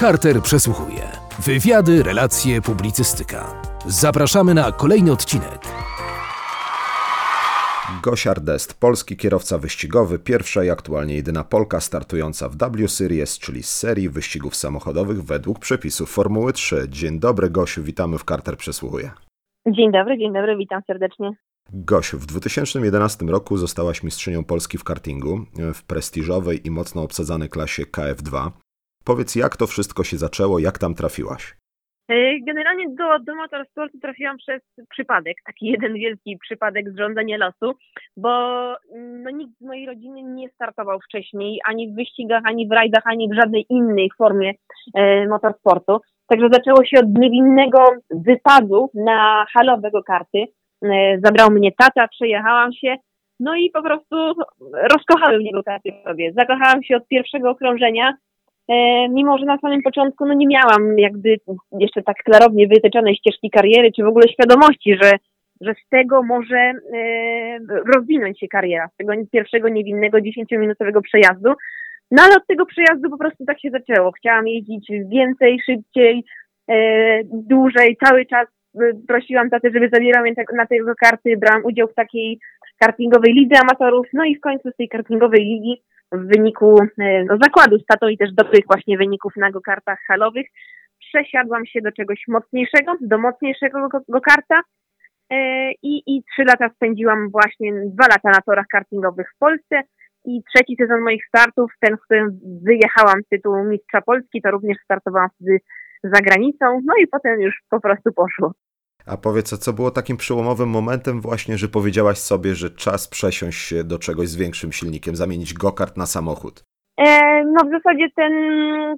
Carter przesłuchuje. Wywiady, relacje, publicystyka. Zapraszamy na kolejny odcinek. Gosia Ardest, polski kierowca wyścigowy, pierwsza i aktualnie jedyna Polka startująca w W Series, czyli z serii wyścigów samochodowych według przepisów Formuły 3. Dzień dobry Gosiu, witamy w Carter Przesłuchuje. Dzień dobry, dzień dobry, witam serdecznie. Gosiu, w 2011 roku zostałaś mistrzynią Polski w kartingu w prestiżowej i mocno obsadzanej klasie KF2. Powiedz, jak to wszystko się zaczęło, jak tam trafiłaś? E, generalnie do, do motorsportu trafiłam przez przypadek, taki jeden wielki przypadek zrządzenia losu, bo mm, no, nikt z mojej rodziny nie startował wcześniej ani w wyścigach, ani w rajdach, ani w żadnej innej formie e, motorsportu. Także zaczęło się od niewinnego wypadu na halowego karty. E, zabrał mnie tata, przejechałam się, no i po prostu rozkochałem niego karty sobie. Zakochałam się od pierwszego okrążenia mimo że na samym początku no nie miałam jakby jeszcze tak klarownie wytyczonej ścieżki kariery, czy w ogóle świadomości, że, że z tego może e, rozwinąć się kariera, z tego pierwszego niewinnego 10-minutowego przejazdu. No ale od tego przejazdu po prostu tak się zaczęło. Chciałam jeździć więcej, szybciej, e, dłużej, cały czas prosiłam tatę, żeby zabierał mnie tak, na tego karty, brałam udział w takiej kartingowej lidze amatorów, no i w końcu z tej kartingowej ligi w wyniku e, no, zakładu z tatą i też dobrych właśnie wyników na go-kartach halowych. Przesiadłam się do czegoś mocniejszego, do mocniejszego go-karta e, i, i trzy lata spędziłam właśnie, dwa lata na torach kartingowych w Polsce. I trzeci sezon moich startów, ten, w którym wyjechałam z tytułu mistrza Polski, to również startowałam wtedy za granicą, no i potem już po prostu poszło. A powiedz, co było takim przełomowym momentem właśnie, że powiedziałaś sobie, że czas przesiąść się do czegoś z większym silnikiem, zamienić go-kart na samochód? E, no w zasadzie ten,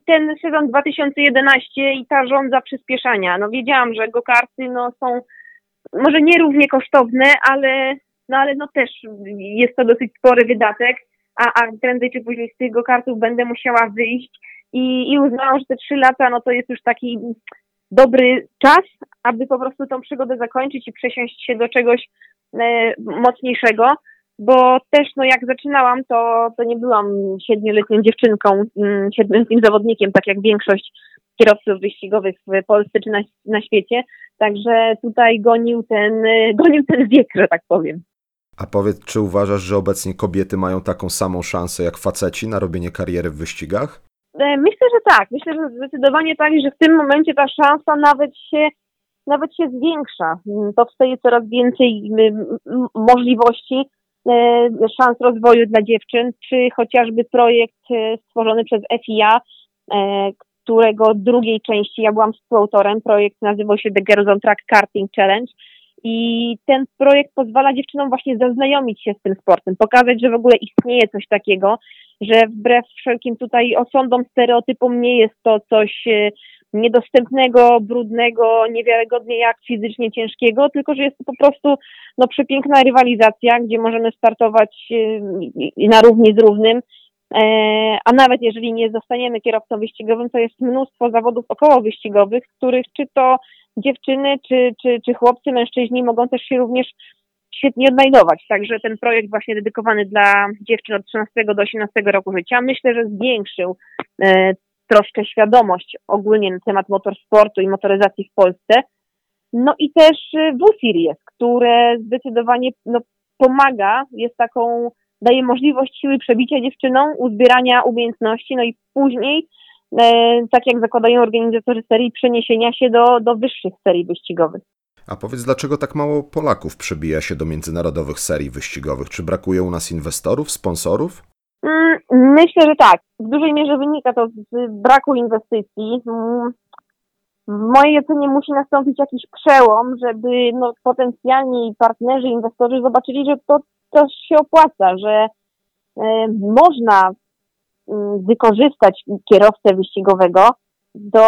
ten sezon 2011 i ta rządza przyspieszania. No wiedziałam, że go-karty no, są może nierównie kosztowne, ale, no, ale no też jest to dosyć spory wydatek, a, a prędzej czy później z tych go-kartów będę musiała wyjść i, i uznałam, że te trzy lata no to jest już taki dobry czas, aby po prostu tą przygodę zakończyć i przesiąść się do czegoś e, mocniejszego, bo też no jak zaczynałam, to, to nie byłam siedmioletnią dziewczynką, mm, siedmioletnim zawodnikiem, tak jak większość kierowców wyścigowych w Polsce czy na, na świecie, także tutaj gonił ten, gonił ten wiek, że tak powiem. A powiedz, czy uważasz, że obecnie kobiety mają taką samą szansę jak faceci na robienie kariery w wyścigach? E, myślę, że tak. Myślę, że zdecydowanie tak, że w tym momencie ta szansa nawet się, nawet się zwiększa. Mm, powstaje coraz więcej mm, możliwości, e, szans rozwoju dla dziewczyn, czy chociażby projekt e, stworzony przez FIA, którego drugiej części ja byłam współautorem. Projekt nazywał się The Girls on Track Karting Challenge. I ten projekt pozwala dziewczynom właśnie zaznajomić się z tym sportem, pokazać, że w ogóle istnieje coś takiego, że wbrew wszelkim tutaj osądom, stereotypom nie jest to coś e, niedostępnego, brudnego, niewiarygodnie jak fizycznie ciężkiego, tylko że jest to po prostu no, przepiękna rywalizacja, gdzie możemy startować e, na równi z równym, e, a nawet jeżeli nie zostaniemy kierowcą wyścigowym, to jest mnóstwo zawodów około wyścigowych, których czy to dziewczyny, czy, czy, czy chłopcy, mężczyźni mogą też się również świetnie odnajdować. Także ten projekt właśnie dedykowany dla dziewczyn od 13 do 18 roku życia myślę, że zwiększył e, troszkę świadomość ogólnie na temat motorsportu i motoryzacji w Polsce. No i też e, W-Series, które zdecydowanie no, pomaga, jest taką, daje możliwość siły przebicia dziewczynom, uzbierania umiejętności, no i później, e, tak jak zakładają organizatorzy serii, przeniesienia się do, do wyższych serii wyścigowych. A powiedz, dlaczego tak mało Polaków przebija się do międzynarodowych serii wyścigowych? Czy brakuje u nas inwestorów, sponsorów? Mm, myślę, że tak. W dużej mierze wynika to z braku inwestycji. W mojej ocenie musi nastąpić jakiś przełom, żeby no, potencjalni partnerzy, inwestorzy zobaczyli, że to, to się opłaca, że y, można y, wykorzystać kierowcę wyścigowego do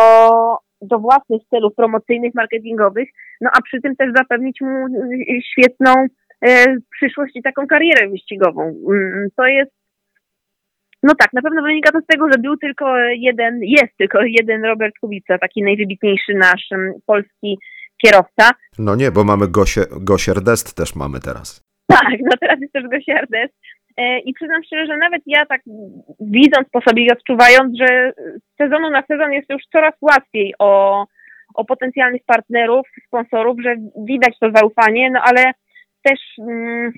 do własnych celów promocyjnych, marketingowych, no a przy tym też zapewnić mu y, świetną e, przyszłość i taką karierę wyścigową. Mm, to jest, no tak, na pewno wynika to z tego, że był tylko jeden, jest tylko jeden Robert Kubica, taki najwybitniejszy nasz mm, polski kierowca. No nie, bo mamy Gosię, Gosię Rdest też mamy teraz. Tak, no teraz jest też Gosia Rdest. E, I przyznam szczerze, że nawet ja tak widząc po sobie i odczuwając, że z sezonu na sezon jest już coraz łatwiej o, o potencjalnych partnerów, sponsorów, że widać to zaufanie, no ale też mm,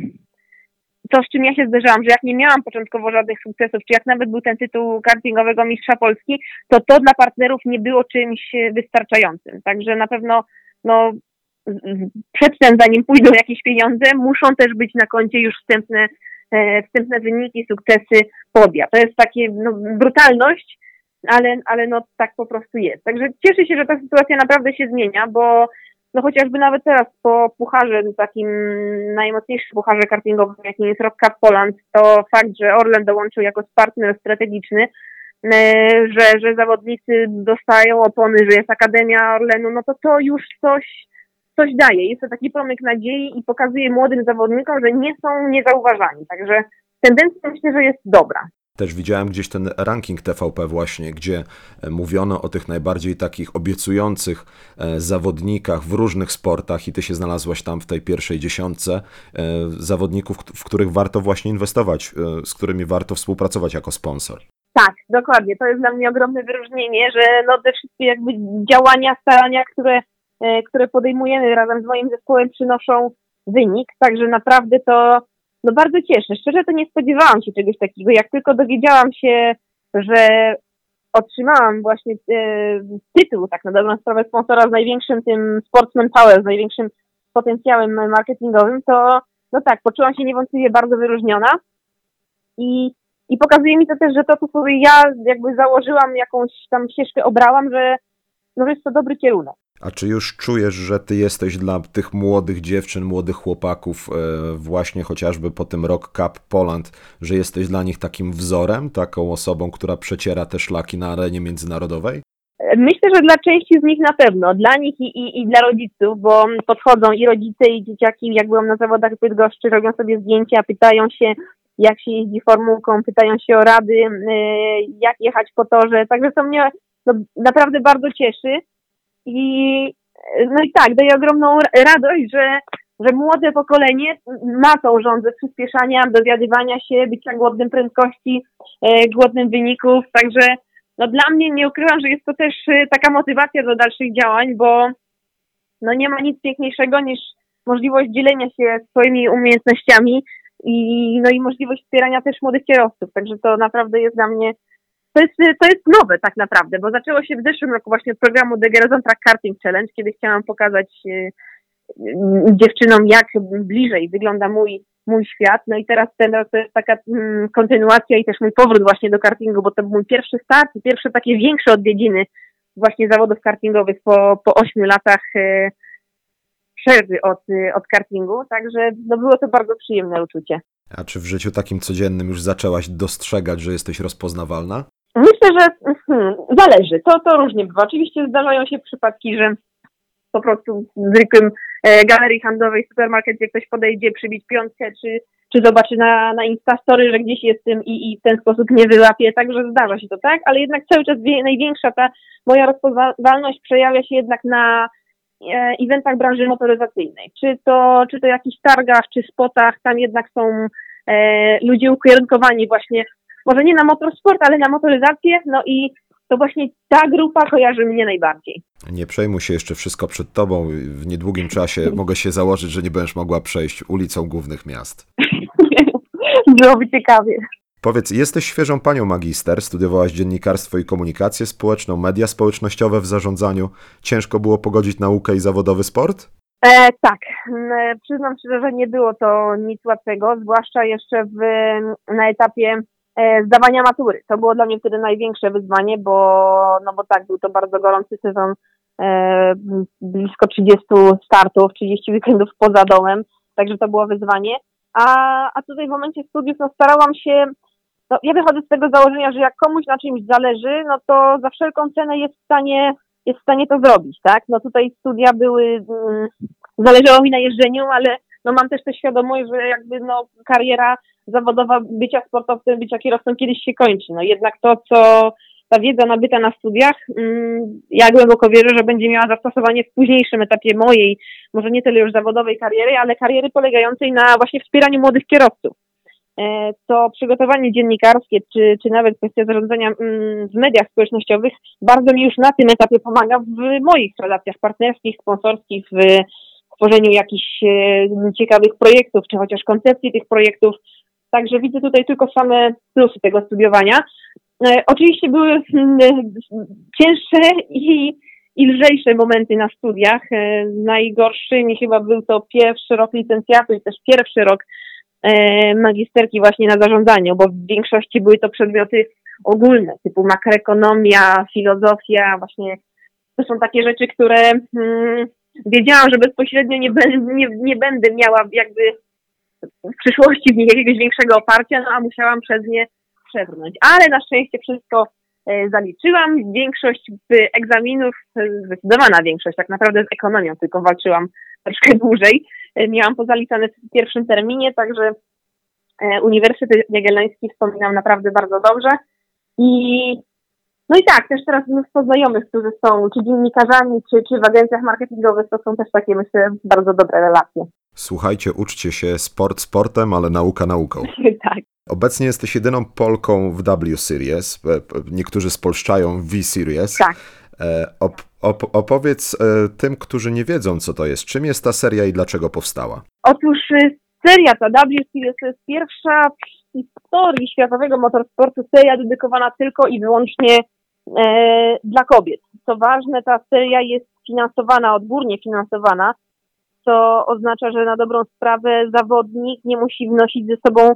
to, z czym ja się zderzałam, że jak nie miałam początkowo żadnych sukcesów, czy jak nawet był ten tytuł kartingowego mistrza Polski, to to dla partnerów nie było czymś wystarczającym. Także na pewno no, przedtem, zanim pójdą jakieś pieniądze, muszą też być na koncie już wstępne, e, wstępne wyniki, sukcesy, podia. To jest takie no, brutalność, ale, ale no tak po prostu jest. Także cieszę się, że ta sytuacja naprawdę się zmienia, bo no chociażby nawet teraz po pucharze, takim najmocniejszym pucharze kartingowym, jakim jest Rock Cup Poland, to fakt, że Orlen dołączył jako partner strategiczny, e, że, że zawodnicy dostają opony, że jest Akademia Orlenu, no to to już coś, coś daje. Jest to taki promyk nadziei i pokazuje młodym zawodnikom, że nie są niezauważani. Także tendencja myślę, że jest dobra. Też widziałem gdzieś ten ranking TVP właśnie, gdzie e, mówiono o tych najbardziej takich obiecujących e, zawodnikach w różnych sportach i ty się znalazłaś tam w tej pierwszej dziesiątce e, zawodników, w których warto właśnie inwestować, z którymi warto współpracować jako sponsor. Tak, dokładnie. To jest dla mnie ogromne wyróżnienie, że no te wszystkie jakby działania, starania, które, które podejmujemy razem z moim zespołem przynoszą wynik, także naprawdę to no bardzo cieszę. Szczerze to nie spodziewałam się czegoś takiego. Jak tylko dowiedziałam się, że otrzymałam właśnie e, tytuł, tak na dobrą sprawę, sponsora z największym tym Sportsman Power, z największym potencjałem marketingowym, to no tak, poczułam się niewątpliwie bardzo wyróżniona i, i pokazuje mi to też, że to, co sobie ja jakby założyłam, jakąś tam ścieżkę obrałam, że no, jest to dobry kierunek. A czy już czujesz, że ty jesteś dla tych młodych dziewczyn, młodych chłopaków, e, właśnie chociażby po tym Rock Cup Poland, że jesteś dla nich takim wzorem, taką osobą, która przeciera te szlaki na arenie międzynarodowej? Myślę, że dla części z nich na pewno, dla nich i, i, i dla rodziców, bo podchodzą i rodzice, i dzieciaki, jak byłam na zawodach Bydgoszczy, robią sobie zdjęcia, pytają się, jak się jeździ formułką, pytają się o rady, e, jak jechać po torze, także to mnie no, naprawdę bardzo cieszy. I no i tak, daje ogromną radość, że, że młode pokolenie ma tą rządzę przyspieszania, dowiadywania się, bycia głodnym prędkości, e, głodnym wyników, także no dla mnie nie ukrywam, że jest to też e, taka motywacja do dalszych działań, bo no nie ma nic piękniejszego niż możliwość dzielenia się swoimi umiejętnościami i, no i możliwość wspierania też młodych kierowców, także to naprawdę jest dla mnie to jest, to jest nowe tak naprawdę, bo zaczęło się w zeszłym roku właśnie od programu The Track Karting Challenge, kiedy chciałam pokazać y, y, dziewczynom, jak bliżej wygląda mój, mój świat. No i teraz ten to jest taka mm, kontynuacja i też mój powrót właśnie do kartingu, bo to był mój pierwszy start i pierwsze takie większe odwiedziny właśnie zawodów kartingowych po, po 8 latach y, przerwy od, od kartingu, także no było to bardzo przyjemne uczucie. A czy w życiu takim codziennym już zaczęłaś dostrzegać, że jesteś rozpoznawalna? Myślę, że hmm, zależy. To, to różnie bywa. Oczywiście zdarzają się przypadki, że po prostu w zwykłym e, galerii handlowej, supermarkecie ktoś podejdzie przybić piątkę, czy, czy zobaczy na, na Instastory, że gdzieś jestem i, i w ten sposób nie wyłapie. Także zdarza się to, tak? Ale jednak cały czas wie, największa ta moja rozpoznawalność przejawia się jednak na e, eventach branży motoryzacyjnej. Czy to, czy to jakichś targach, czy spotach, tam jednak są e, ludzie ukierunkowani właśnie może nie na motorsport, ale na motoryzację, no i to właśnie ta grupa kojarzy mnie najbardziej. Nie przejmuj się jeszcze wszystko przed tobą. W niedługim czasie mogę się założyć, że nie będziesz mogła przejść ulicą głównych miast. Byłoby ciekawie. Powiedz, jesteś świeżą panią magister, studiowałaś dziennikarstwo i komunikację społeczną, media społecznościowe w zarządzaniu. Ciężko było pogodzić naukę i zawodowy sport? E, tak, e, przyznam szczerze, że nie było to nic łatwego, zwłaszcza jeszcze w, na etapie zdawania matury. To było dla mnie wtedy największe wyzwanie, bo, no bo tak, był to bardzo gorący sezon, e, blisko 30 startów, 30 weekendów poza domem, także to było wyzwanie. A, a tutaj w momencie studiów no, starałam się, no, ja wychodzę z tego założenia, że jak komuś na czymś zależy, no to za wszelką cenę jest w stanie, jest w stanie to zrobić, tak? No tutaj studia były, mm, zależało mi na jeżdżeniu, ale no mam też tę świadomość, że jakby no kariera zawodowa bycia sportowcem, bycia kierowcą kiedyś się kończy. No jednak to, co ta wiedza nabyta na studiach, mm, ja głęboko wierzę, że będzie miała zastosowanie w późniejszym etapie mojej, może nie tyle już zawodowej kariery, ale kariery polegającej na właśnie wspieraniu młodych kierowców. e, to przygotowanie dziennikarskie, czy, czy nawet kwestia zarządzania mm, w mediach społecznościowych bardzo mi już na tym etapie pomaga w moich relacjach partnerskich, sponsorskich, w tworzeniu jakichś e, ciekawych projektów, czy chociaż koncepcji tych projektów. Także widzę tutaj tylko same plusy tego studiowania. E, oczywiście były mm, cięższe i, i lżejsze momenty na studiach. E, najgorszy mi chyba był to pierwszy rok licencjatu i też pierwszy rok e, magisterki właśnie na zarządzaniu, bo w większości były to przedmioty ogólne, typu makroekonomia, filozofia, właśnie to są takie rzeczy, które mm, wiedziałam, że bezpośrednio nie, będę, nie, nie będę miała jakby w przyszłości w nich jakiegoś większego oparcia, no a musiałam przez nie przebrnąć. Ale na szczęście wszystko e, zaliczyłam. Większość egzaminów, e, zdecydowana większość, tak naprawdę z ekonomią, tylko walczyłam troszkę dłużej. E, miałam pozaliczane w pierwszym terminie, także Uniwersytet Jagielloński wspominam naprawdę bardzo dobrze. I no i tak, też teraz mnóstwo znajomych, którzy są czy dziennikarzami, czy, czy w agencjach marketingowych, to są też takie, myślę, bardzo dobre relacje. Słuchajcie, uczcie się sport sportem, ale nauka nauką. tak. Obecnie jesteś jedyną Polką w W Series. E, niektórzy spolszczają V Series. Tak. E, op, op, opowiedz e, tym, którzy nie wiedzą, co to jest. Czym jest ta seria i dlaczego powstała? Otóż seria ta W Series to jest pierwsza w historii światowego motorsportu seria dedykowana tylko i wyłącznie dla kobiet. Co ważne, ta seria jest finansowana, odgórnie finansowana co oznacza, że na dobrą sprawę zawodnik nie musi wnosić ze sobą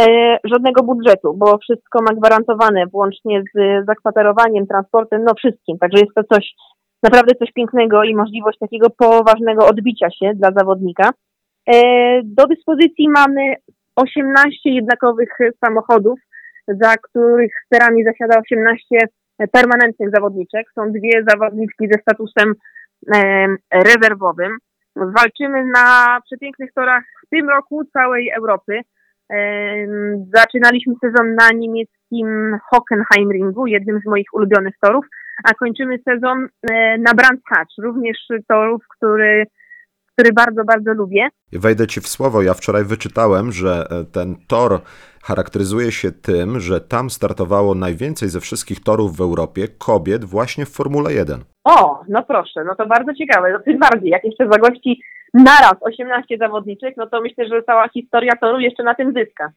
e, żadnego budżetu, bo wszystko ma gwarantowane, włącznie z zakwaterowaniem, transportem, no wszystkim. Także jest to coś, naprawdę coś pięknego i możliwość takiego poważnego odbicia się dla zawodnika. E, do dyspozycji mamy 18 jednakowych samochodów, za których sterami zasiada 18 permanentnych zawodniczek. Są dwie zawodniczki ze statusem e, rezerwowym. Walczymy na przepięknych torach w tym roku całej Europy. Zaczynaliśmy sezon na niemieckim Hockenheimringu, jednym z moich ulubionych torów, a kończymy sezon e, na Brands Hatch, również torów, który który bardzo, bardzo lubię. Wejdę Ci w słowo. Ja wczoraj wyczytałem, że e, ten tor charakteryzuje się tym, że tam startowało najwięcej ze wszystkich torów w Europie kobiet właśnie w Formule 1. O, no proszę, no to bardzo ciekawe. No tym bardziej, jak jeszcze zagości naraz 18 zawodniczych, no to myślę, że cała historia toru jeszcze na tym zyska.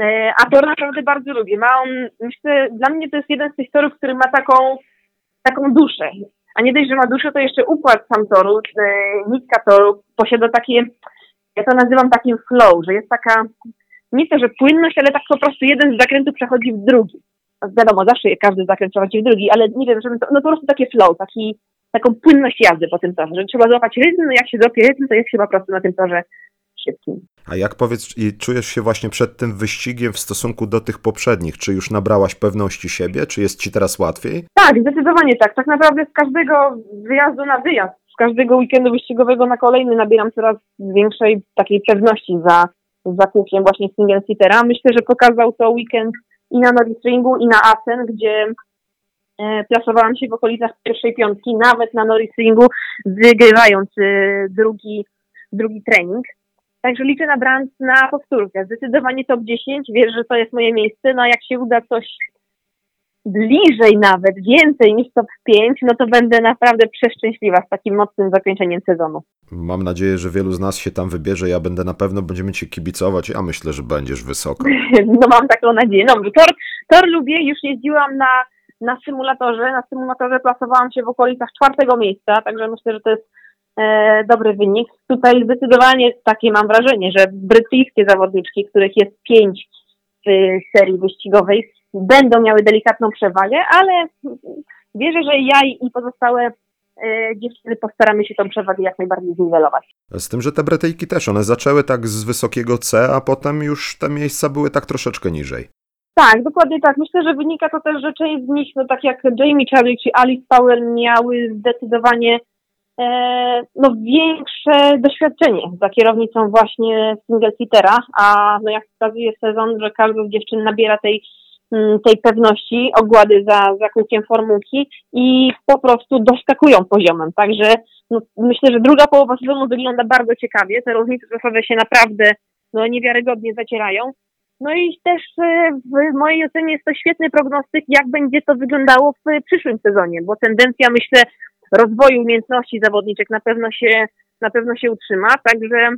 E, a tor naprawdę bardzo lubię. Ma on, myślę, dla mnie to jest jeden z tych torów, który ma taką, taką duszę. A nie dość, że ma duszę, to jeszcze układ sam toru, e, nitka toru posiada takie, ja to nazywam takim flow, że jest taka, nie to, że płynność, ale tak po prostu jeden z zakrętów przechodzi w drugi. Wiadomo, zawsze każdy zakręt przechodzi w drugi, ale nie wiem, że to, no po prostu takie flow, taki, taką płynność jazdy po tym torze, że trzeba złapać rytm, no jak się złapie rytm, to jest się po prostu na tym torze szybkim. A jak powiedz, i czujesz się właśnie przed tym wyścigiem w stosunku do tych poprzednich? Czy już nabrałaś pewności siebie? Czy jest ci teraz łatwiej? Tak, zdecydowanie tak. Tak naprawdę z każdego wyjazdu na wyjazd, z każdego weekendu wyścigowego na kolejny nabieram coraz większej takiej pewności za, za kółkiem właśnie single seatera. Myślę, że pokazał to weekend i na Norrisringu i na Assen, gdzie e, plasowałam się w okolicach pierwszej piątki, nawet na Norrisringu, wygrywając e, drugi, drugi trening. Także liczę na brand na powtórkę. Zdecydowanie top 10. Wierzę, że to jest moje miejsce. No a jak się uda coś bliżej nawet, więcej niż top 5, no to będę naprawdę przeszczęśliwa z takim mocnym zakończeniem sezonu. Mam nadzieję, że wielu z nas się tam wybierze. Ja będę na pewno, będziemy Cię kibicować. Ja myślę, że będziesz wysoko. No mam taką nadzieję. No, tor, tor lubię, już jeździłam na, na symulatorze. Na symulatorze plasowałam się w okolicach czwartego miejsca, także myślę, że to jest dobry wynik. Tutaj zdecydowanie takie mam wrażenie, że brytyjskie zawodniczki, których jest pięć w serii wyścigowej, będą miały delikatną przewagę, ale wierzę, że ja i pozostałe e, dziewczyny postaramy się tą przewagę jak najbardziej zniwelować. Z tym, że te Brytyjki też, one zaczęły tak z wysokiego C, a potem już te miejsca były tak troszeczkę niżej. Tak, dokładnie tak. Myślę, że wynika to też, że część z nich, no tak jak Jamie Chadwick czy Alice Powell miały zdecydowanie E, no, większe doświadczenie za kierownicą właśnie single seatera, a no jak wskazuje sezon, że każda z dziewczyn nabiera tej, mm, tej pewności, ogłady za, za formułki i po prostu doskakują poziomem. Także no, myślę, że druga połowa sezonu wygląda bardzo ciekawie. Te różnice czasowe się naprawdę no, niewiarygodnie zacierają. No i też e, w mojej ocenie jest to świetny prognostyk, jak będzie to wyglądało w przyszłym sezonie, bo tendencja, myślę, rozwoju umiejętności zawodniczek na pewno się, na pewno się utrzyma, także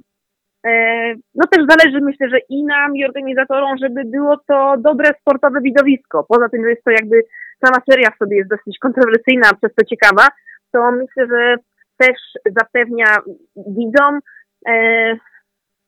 e, no też zależy myślę, że i nam i organizatorom, żeby było to dobre sportowe widowisko. Poza tym, że jest to jakby sama seria w sobie jest dosyć kontrowersyjna, przez to ciekawa, to myślę, że też zapewnia widzom e,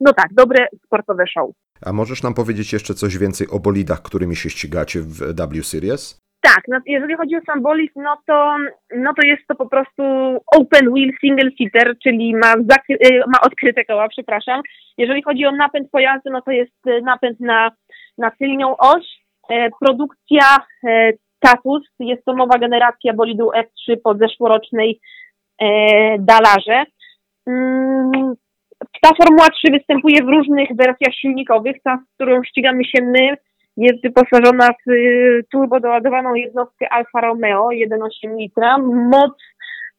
no tak, dobre sportowe show. A możesz nam powiedzieć jeszcze coś więcej o bolidach, którymi się ścigacie w W Series? Tak, no, jeżeli chodzi o sam bolid, no to, no to jest to po prostu open wheel single seater, czyli ma, zakry- ma odkryte koła, przepraszam. Jeżeli chodzi o napęd pojazdu, no to jest napęd na, na tylnią oś. E, produkcja e, Tatus, jest to nowa generacja bolidu F3 po zeszłorocznej e, Dalarze. Mm, ta Formuła 3 występuje w różnych wersjach silnikowych. Ta, z którą ścigamy się my, jest wyposażona w y, turbo doładowaną jednostkę Alfa Romeo 1,8 litra. Moc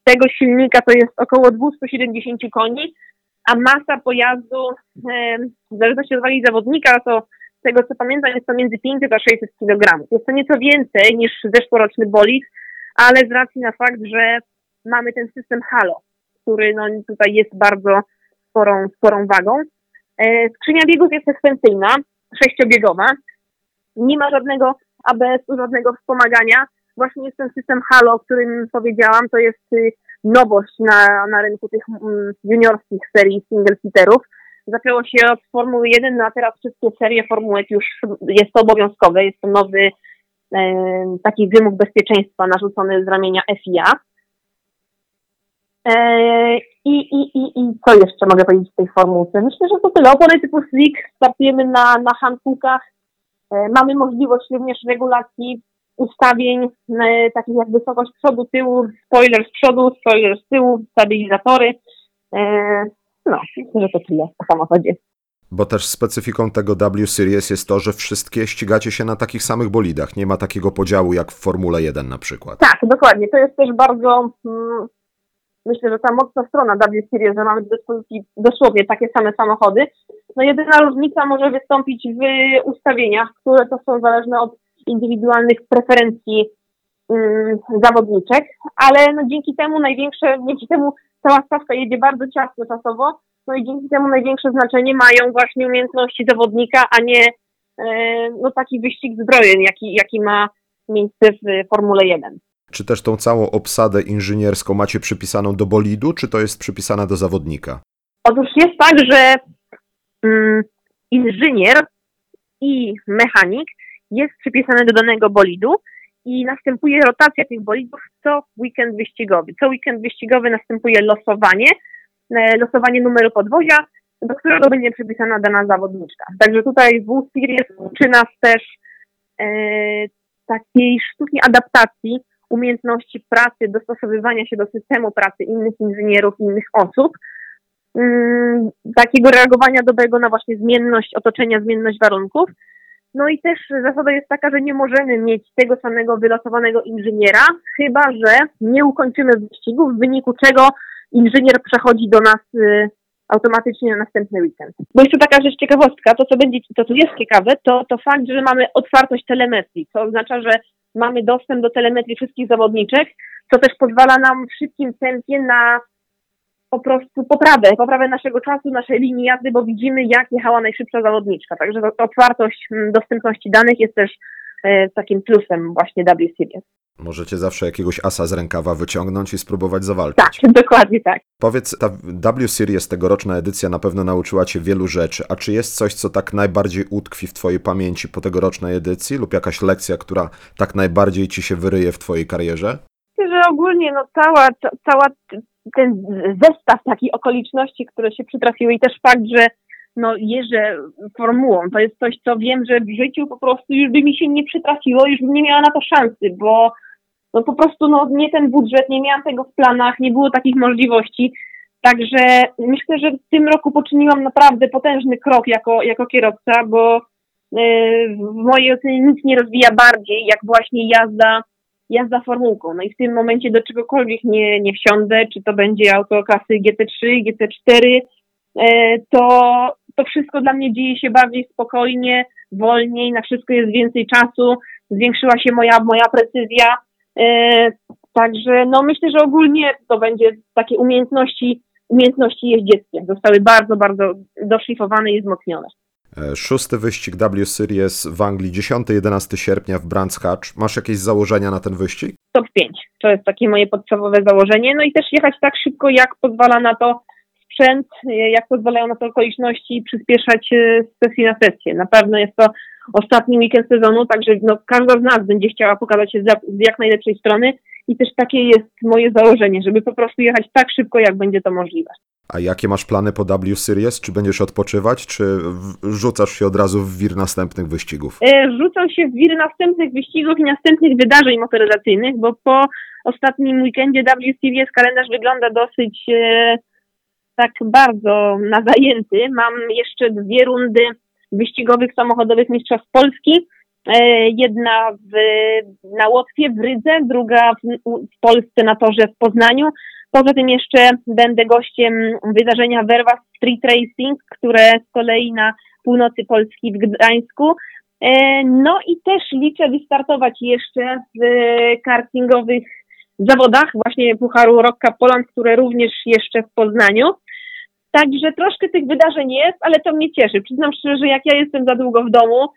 tego silnika to jest około 270 koni, a masa pojazdu, w zależności od wagi zawodnika, to z tego co pamiętam jest to między 500 a 600 kg. Jest to nieco więcej niż zeszłoroczny bolid, ale z racji na fakt, że mamy ten system Halo, który no, tutaj jest bardzo sporą, sporą wagą. E, skrzynia biegów jest sekwencyjna, sześciobiegowa. Nie ma żadnego ABS-u, żadnego wspomagania. Właśnie jest ten system Halo, o którym powiedziałam, to jest y, nowość na, na rynku tych mm, juniorskich serii single-seaterów. Zaczęło się od Formuły 1, no a teraz wszystkie serie formułek już jest to obowiązkowe, jest to nowy e, taki wymóg bezpieczeństwa narzucony z ramienia FIA. E, i, i, i, I co jeszcze mogę powiedzieć w tej formułce? Myślę, że to tyle. Opony typu slick startujemy na, na. E, mamy możliwość również regulacji ustawień e, takich jak wysokość przodu, tyłu, spoiler z przodu, spoiler z tyłu, stabilizatory. E, no, myślę, że to tyle o samochodzie. Bo też specyfiką tego W Series jest to, że wszystkie ścigacie się na takich samych bolidach. Nie ma takiego podziału jak w Formule 1 na przykład. Tak, dokładnie. To jest też bardzo mm, myślę, że ta mocna strona W Series, że mamy do dyspozycji dosłownie takie same samochody. No jedyna różnica może wystąpić w ustawieniach, które to są zależne od indywidualnych preferencji um, zawodniczek, ale no dzięki temu największe, dzięki temu cała stawka jedzie bardzo ciasno czasowo, no i dzięki temu największe znaczenie mają właśnie umiejętności zawodnika, a nie e, no taki wyścig zbrojeń, jaki, jaki ma miejsce w Formule 1. Czy też tą całą obsadę inżynierską macie przypisaną do bolidu, czy to jest przypisane do zawodnika? Otóż jest tak, że mm, inżynier i mechanik jest przypisany do danego bolidu i następuje rotacja tych bolidów co weekend wyścigowy. Co weekend wyścigowy następuje losowanie, e, losowanie numeru podwozia, do którego będzie przypisana dana zawodniczka. Także tutaj w Series uczy nas też e, takiej sztuki adaptacji umiejętności pracy, dostosowywania się do systemu pracy innych inżynierów, innych osób, mm, takiego reagowania dobrego na właśnie zmienność otoczenia, zmienność warunków. No i też zasada jest taka, że nie możemy mieć tego samego wylosowanego inżyniera, chyba że nie ukończymy wyścigu, w wyniku czego inżynier przechodzi do nas y, automatycznie na następny weekend. Bo jeszcze taka rzecz ciekawostka, to co będzie, to co jest ciekawe, to, to fakt, że mamy otwartość telemetrii, co oznacza, że mamy dostęp do telemetrii wszystkich zawodniczek, co też pozwala nam w szybkim tempie na po prostu poprawę, poprawę naszego czasu, naszej linii jazdy, bo widzimy, jak jechała najszybsza zawodniczka. Także otwartość mm, dostępności danych jest też e, takim plusem właśnie W Series. Możecie zawsze jakiegoś asa z rękawa wyciągnąć i spróbować zawalczyć. Tak, dokładnie tak. Powiedz, ta W Series, tegoroczna edycja na pewno nauczyła Cię wielu rzeczy. A czy jest coś, co tak najbardziej utkwi w Twojej pamięci po tegorocznej edycji lub jakaś lekcja, która tak najbardziej Ci się wyryje w Twojej karierze? Myślę, że ogólnie no, cała, cała ten zestaw takich okoliczności, które się przytrafiły i też fakt, że no, jeżdżę formułą. To jest coś, co wiem, że w życiu po prostu już by mi się nie przytrafiło, już bym nie miała na to szansy, bo no po prostu no, nie ten budżet, nie miałam tego w planach, nie było takich możliwości. Także myślę, że w tym roku poczyniłam naprawdę potężny krok jako, jako kierowca, bo yy, w mojej ocenie nic nie rozwija bardziej, jak właśnie jazda, jazda formułką. No i w tym momencie do czegokolwiek nie, nie wsiądę, czy to będzie auto klasy GT3, GT4, yy, to, to wszystko dla mnie dzieje się bardziej spokojnie, wolniej, na wszystko jest więcej czasu, zwiększyła się moja, moja precyzja. E, także no myślę, że ogólnie to będzie takie umiejętności, umiejętności jeździeckie. Zostały bardzo, bardzo doszlifowane i wzmocnione. E, Szósty wyścig W Series w Anglii 10-11 sierpnia w Brands Hatch. Masz jakieś założenia na ten wyścig? top 5. To jest takie moje podstawowe założenie. No i też jechać tak szybko, jak pozwala na to sprzęt, jak pozwalają na to okoliczności, przyspieszać e, z sesji na sesję. Na pewno jest to ostatni weekend sezonu, także no, każda z nas będzie chciała pokazać się z jak najlepszej strony i też takie jest moje założenie, żeby po prostu jechać tak szybko, jak będzie to możliwe. A jakie masz plany po W Series? Czy będziesz odpoczywać, czy rzucasz się od razu w wir następnych wyścigów? E, Rzucam się w wir następnych wyścigów i następnych wydarzeń motoryzacyjnych, bo po ostatnim weekendzie W Series kalendarz wygląda dosyć e, tak bardzo na zajęty. Mam jeszcze dwie rundy wyścigowych samochodowych Mistrzostw Polski. E, jedna w, na Łotwie w Rydze, druga w, w Polsce na torze w Poznaniu. Poza tym jeszcze będę gościem wydarzenia Verva Street Racing, które z kolei na północy Polski w Gdańsku. E, No i też liczę wystartować jeszcze w kartingowych zawodach, właśnie Pucharu Rock Cup Poland, które również jeszcze w Poznaniu. Także troszkę tych wydarzeń jest, ale to mnie cieszy. Przyznam szczerze, że jak ja jestem za długo w domu,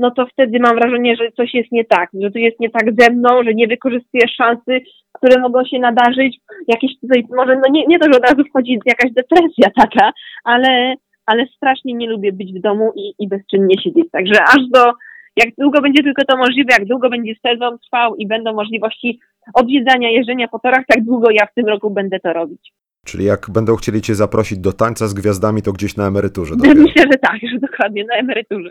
no to wtedy mam wrażenie, że coś jest nie tak, że tu jest nie tak ze mną, że nie wykorzystuję szansy, które mogą się nadarzyć. Jakieś tutaj, może, no nie, nie to, że od razu wchodzi jakaś depresja taka, ale, ale strasznie nie lubię być w domu i, i bezczynnie siedzieć. Także aż do, jak długo będzie tylko to możliwe, jak długo będzie sezon trwał i będą możliwości odwiedzania, jeżdżenia po torach, tak długo ja w tym roku będę to robić. Czyli jak będą chcieli cię zaprosić do tańca z gwiazdami, to gdzieś na emeryturze dopiero. Myślę, że tak, że dokładnie, na emeryturze.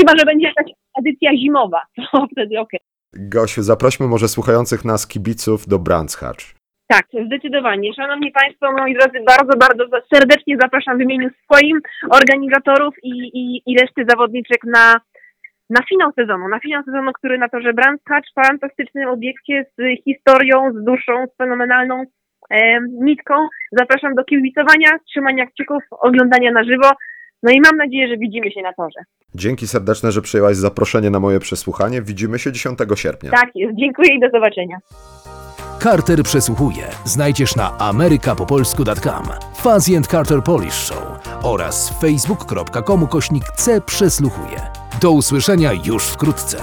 Chyba, że będzie jakaś edycja zimowa, to wtedy okej. Gosiu, zaprośmy może słuchających nas kibiców do Brands Hatch. Tak, zdecydowanie. Szanowni Państwo, moi drodzy, bardzo, bardzo serdecznie zapraszam w imieniu swoim, organizatorów i, i, i reszty zawodniczek na, na finał sezonu. Na finał sezonu, który na torze Brands Hatch, fantastycznym obiekcie z historią, z duszą, z fenomenalną e, nitką. Zapraszam do kibicowania, trzymania kciuków, oglądania na żywo. No i mam nadzieję, że widzimy się na torze. Dzięki serdeczne, że przyjęłaś zaproszenie na moje przesłuchanie. Widzimy się 10 sierpnia. Tak jest, dziękuję i do zobaczenia. Carter przesłuchuje znajdziesz na amerykapopolsku.com, Fuzzy and Carter Polish Show oraz facebook.com kośnik C przesłuchuje. Do usłyszenia już wkrótce.